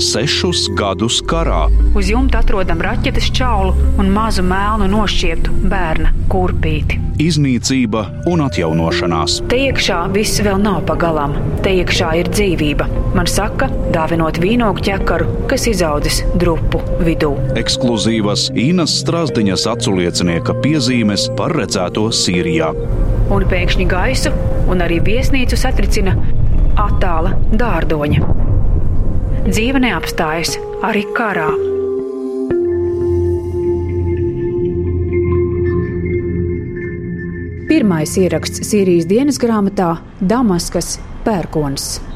sešus gadus karā. Uz jumta atrodam raķetes čaulu un mazu melnu nošķieptu bērna kurpīti. Iznīcība un atjaunošanās. Te iekšā viss vēl nav pagalām. Te iekšā ir dzīvība. Man saka, dāvinot vīnogu ķekaru, kas izaudzis drupu vidū. Ekskluzīvas Inas Strasdiņas aculiecinieka piezīmes par redzēto Sīrijā. Un pēkšņi gaisu un arī viesnīcu satricina attāla dārdoņa. Dzīve neapstājas arī karā. Pirmais ieraksts Sīrijas dienas grāmatā Damaskas pērkons.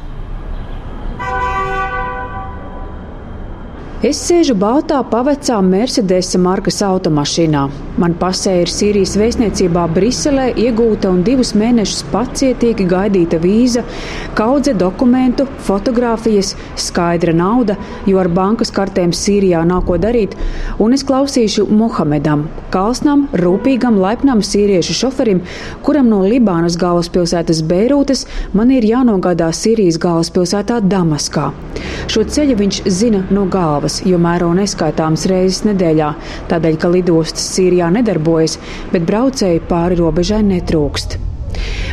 Es sēžu baltā pavecā Mercedesa markas automašīnā. Man pasē ir Sīrijas vēstniecībā Briselē iegūta un divus mēnešus pacietīgi gaidīta vīza, kaudze dokumentu, fotografijas, skaidra nauda, jo ar bankas kartēm Sīrijā nav ko darīt, un es klausīšu Mohamedam, kalsnam, rūpīgam, laipnam sīriešu šoferim, kuram no Libānas galvaspilsētas Beirūtas man ir jānogādā Sīrijas galvaspilsētā Damaskā. Šo ceļu viņš zina no galvas kravas, jo mēro neskaitāmas reizes nedēļā, tādēļ, ka lidostas Sīrijā nedarbojas, bet braucēji pāri robežai netrūkst.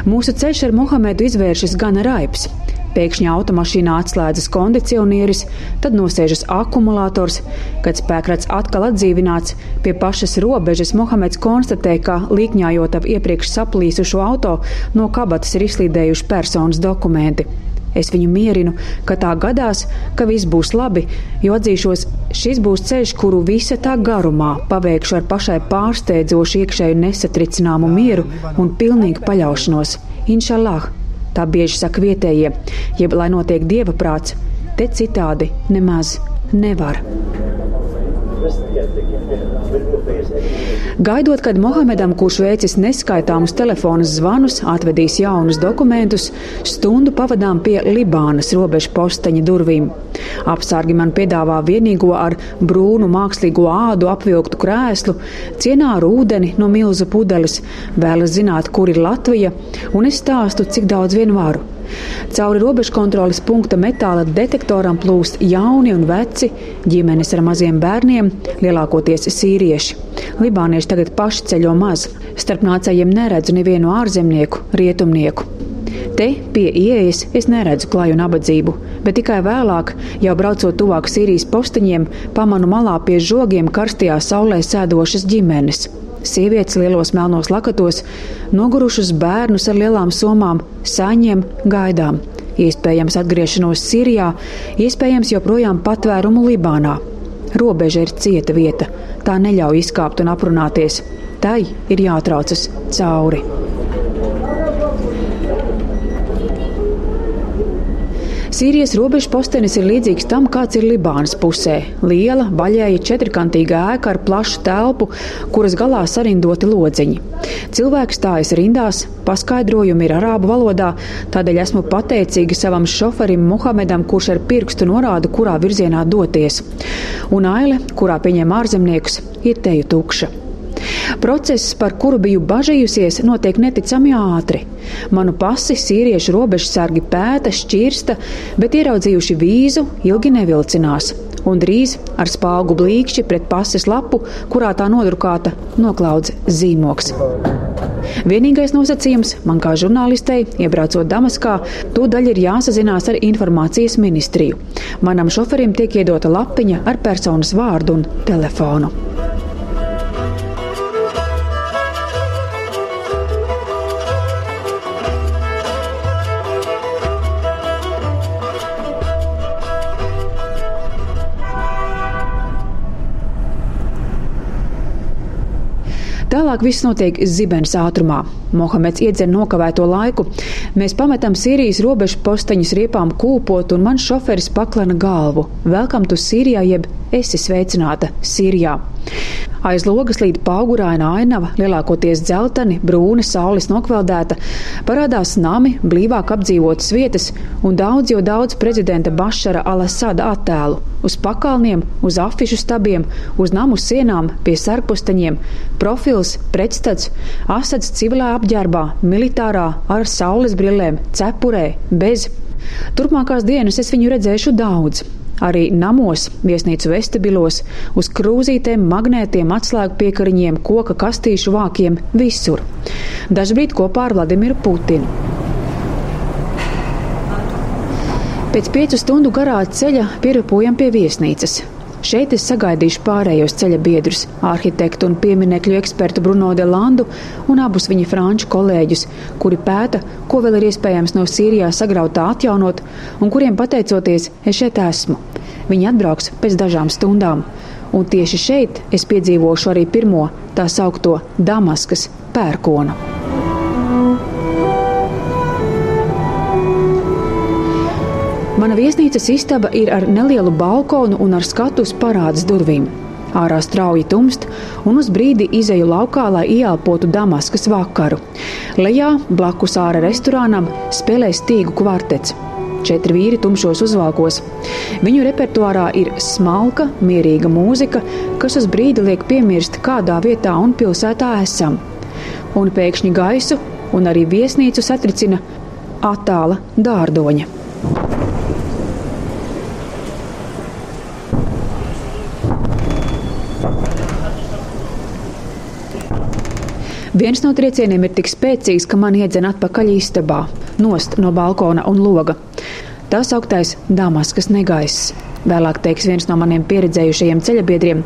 Mūsu ceļš ar Muhamedu izvēršas gan raips. Pēkšņi automašīnā atslēdzas kondicionieris, tad nosēžas akumulators. Kad spēkrats atkal atdzīvināts, pie pašas robežas Mohameds konstatē, ka līkņājot ap iepriekš saplīsušo auto, no kabatas ir izslīdējuši personas dokumenti. Es viņu mierinu, ka tā gadās, ka viss būs labi, jo atzīšos, šis būs ceļš, kuru visa tā garumā paveikšu ar pašai pārsteidzošu iekšēju nesatricināmu mieru un pilnīgu paļaušanos. Inšallah, tā bieži saka vietējie, jeb lai notiek dieva prāts, te citādi nemaz nevar. Gaidot, kad Mohamedam, kurš veicis neskaitāmus telefonus zvanus, atvedīs jaunus dokumentus, stundu pavadām pie Libānas robežu posteņa durvīm. Apsargi man piedāvā vienīgo ar brūnu mākslīgo ādu apvilktu krēslu, cienā ar ūdeni no milzu pudeles, vēlas zināt, kur ir Latvija, un es stāstu, cik daudz vien varu. Cauri robežu kontrolas punkta metāla detektoram plūst jauni un veci, ģimenes ar maziem bērniem, lielākoties sīrieši. Libānieši tagad paši ceļo maz. Starp nācējiem neredzu nevienu ārzemnieku, rietumnieku. Te pie ieejas es neredzu klaju nabadzību, bet tikai vēlāk, jau braucot tuvāk Sīrijas postiņiem, pamanu malā pie žogiem karstajā saulē sēdošas ģimenes sievietes lielos melnos lakatos, nogurušus bērnus ar lielām somām, saņiem, gaidām. Iespējams, atgriešanos Sīrijā, iespējams, joprojām patvērumu Libānā. Robeža ir cieta vieta, tā neļauj izkāpt un aprunāties. Tai ir jātraucas cauri. Sīrijas robežas postenis ir līdzīgs tam, kāds ir Libānas pusē. Liela, vaļēja, četrkantīga ēka ar plašu telpu, kuras galā sarindoti lodziņi. Cilvēki stājas rindās, paskaidrojumi ir arābu valodā, tādēļ esmu pateicīga savam šoferim Muhamedam, kurš ar pirkstu norāda, kurā virzienā doties. Un aile, kurā pieņem ārzemniekus, ir teju tukša. Process, par kuru biju bažījusies, notiek neticami ātri. Manu pasi sīriešu robežsargi pēta, šķirsta, bet ieraudzījuši vīzu, ilgi nevilcinās. Un drīz ar spāgu blīkšķi pret pases lapu, kurā tā nodrukāta, noklaudz zīmoks. Vienīgais nosacījums man kā žurnālistei, iebraucot Damaskā, to daļa ir jāsazinās ar informācijas ministriju. Manam šoferim tiek iedota lapiņa ar personas vārdu un telefonu. Tālāk viss notiek zibens ātrumā. Mohameds iedzer nokavēto laiku. Mēs pametam Sīrijas robežu posteņus riepām kūpot, un mans šoferis paklena galvu. Velkam tu Sīrijā, jeb esi sveicināta Sīrijā. Aiz logas līd pauguraina ainava, lielākoties dzelteni, brūni, saules nokveldēta, parādās nami, blīvāk apdzīvotas vietas un daudz jau daudz prezidenta Bašara Alasada attēlu. Uz pakalniem, uz afišu stabiem, uz namu sienām, pie sarkpusteņiem, profils, pretstats, Asads civilā apģērbā, militārā, ar saules brillēm, cepurē, bez. Turpmākās dienas es viņu redzēšu daudz. Arī namos, viesnīcu vestibilos, uz krūzītēm, magnētiem, atslēgu piekariņiem, koka kastīšu vākiem - visur. Dažbrīd kopā ar Vladimiru Putinu. Pēc piecu stundu garā ceļa pierupojam pie viesnīcas. Šeit es sagaidīšu pārējos ceļa biedrus, arhitektu un pieminiektu ekspertu Bruno de Landu un abus viņa franču kolēģus, kuri pēta, ko vēl ir iespējams no Sīrijā sagrautā atjaunot, un kuriem pateicoties es šeit esmu. Viņi atbrauks pēc dažām stundām, un tieši šeit es piedzīvošu arī pirmo tā saukto Damaskas pērkonu. Mana viesnīcas istaba ir ar nelielu balkonu un ar skatu uz parādas durvīm. Ārā strauji tumst, un uz brīdi izēju laukā, lai ieelpotu Damaskas vakaru. Lejā, blakus ārā restorānam, spēlē stīgu kvartets. Četri vīri tumšos uzvalkos. Viņu repertuārā ir smalka, mierīga mūzika, kas uz brīdi liek piemirst, kādā vietā un pilsētā esam. Un pēkšņi gaisu un arī viesnīcu satricina attāla dārdoņa. Viens no triecieniem ir tik spēcīgs, ka man iedzen atpakaļ istabā, nost no balkona un loga. Tas augtais Damaskas negaiss. Vēlāk teiks viens no maniem pieredzējušajiem ceļabiedriem.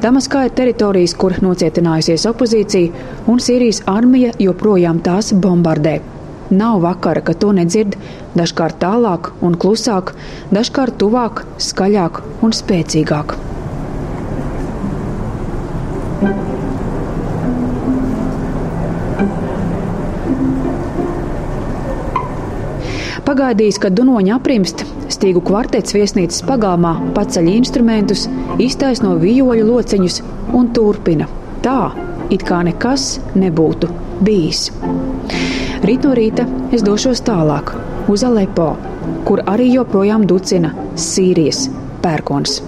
Damaskā ir teritorijas, kur nocietinājusies opozīcija, un Sīrijas armija joprojām tās bombardē. Nav vakara, ka to nedzird, dažkārt tālāk un klusāk, dažkārt tuvāk, skaļāk un spēcīgāk. Pagaidījis, kad dunoņa aprimst, stīgu kvartets viesnīcas pagalmā paceļ instrumentus, iztaisno vijoļu lociņus un turpina. Tā, it kā nekas nebūtu bijis. Rīt no rīta es došos tālāk, uz Alepo, kur arī joprojām ducina Sīrijas pērkons.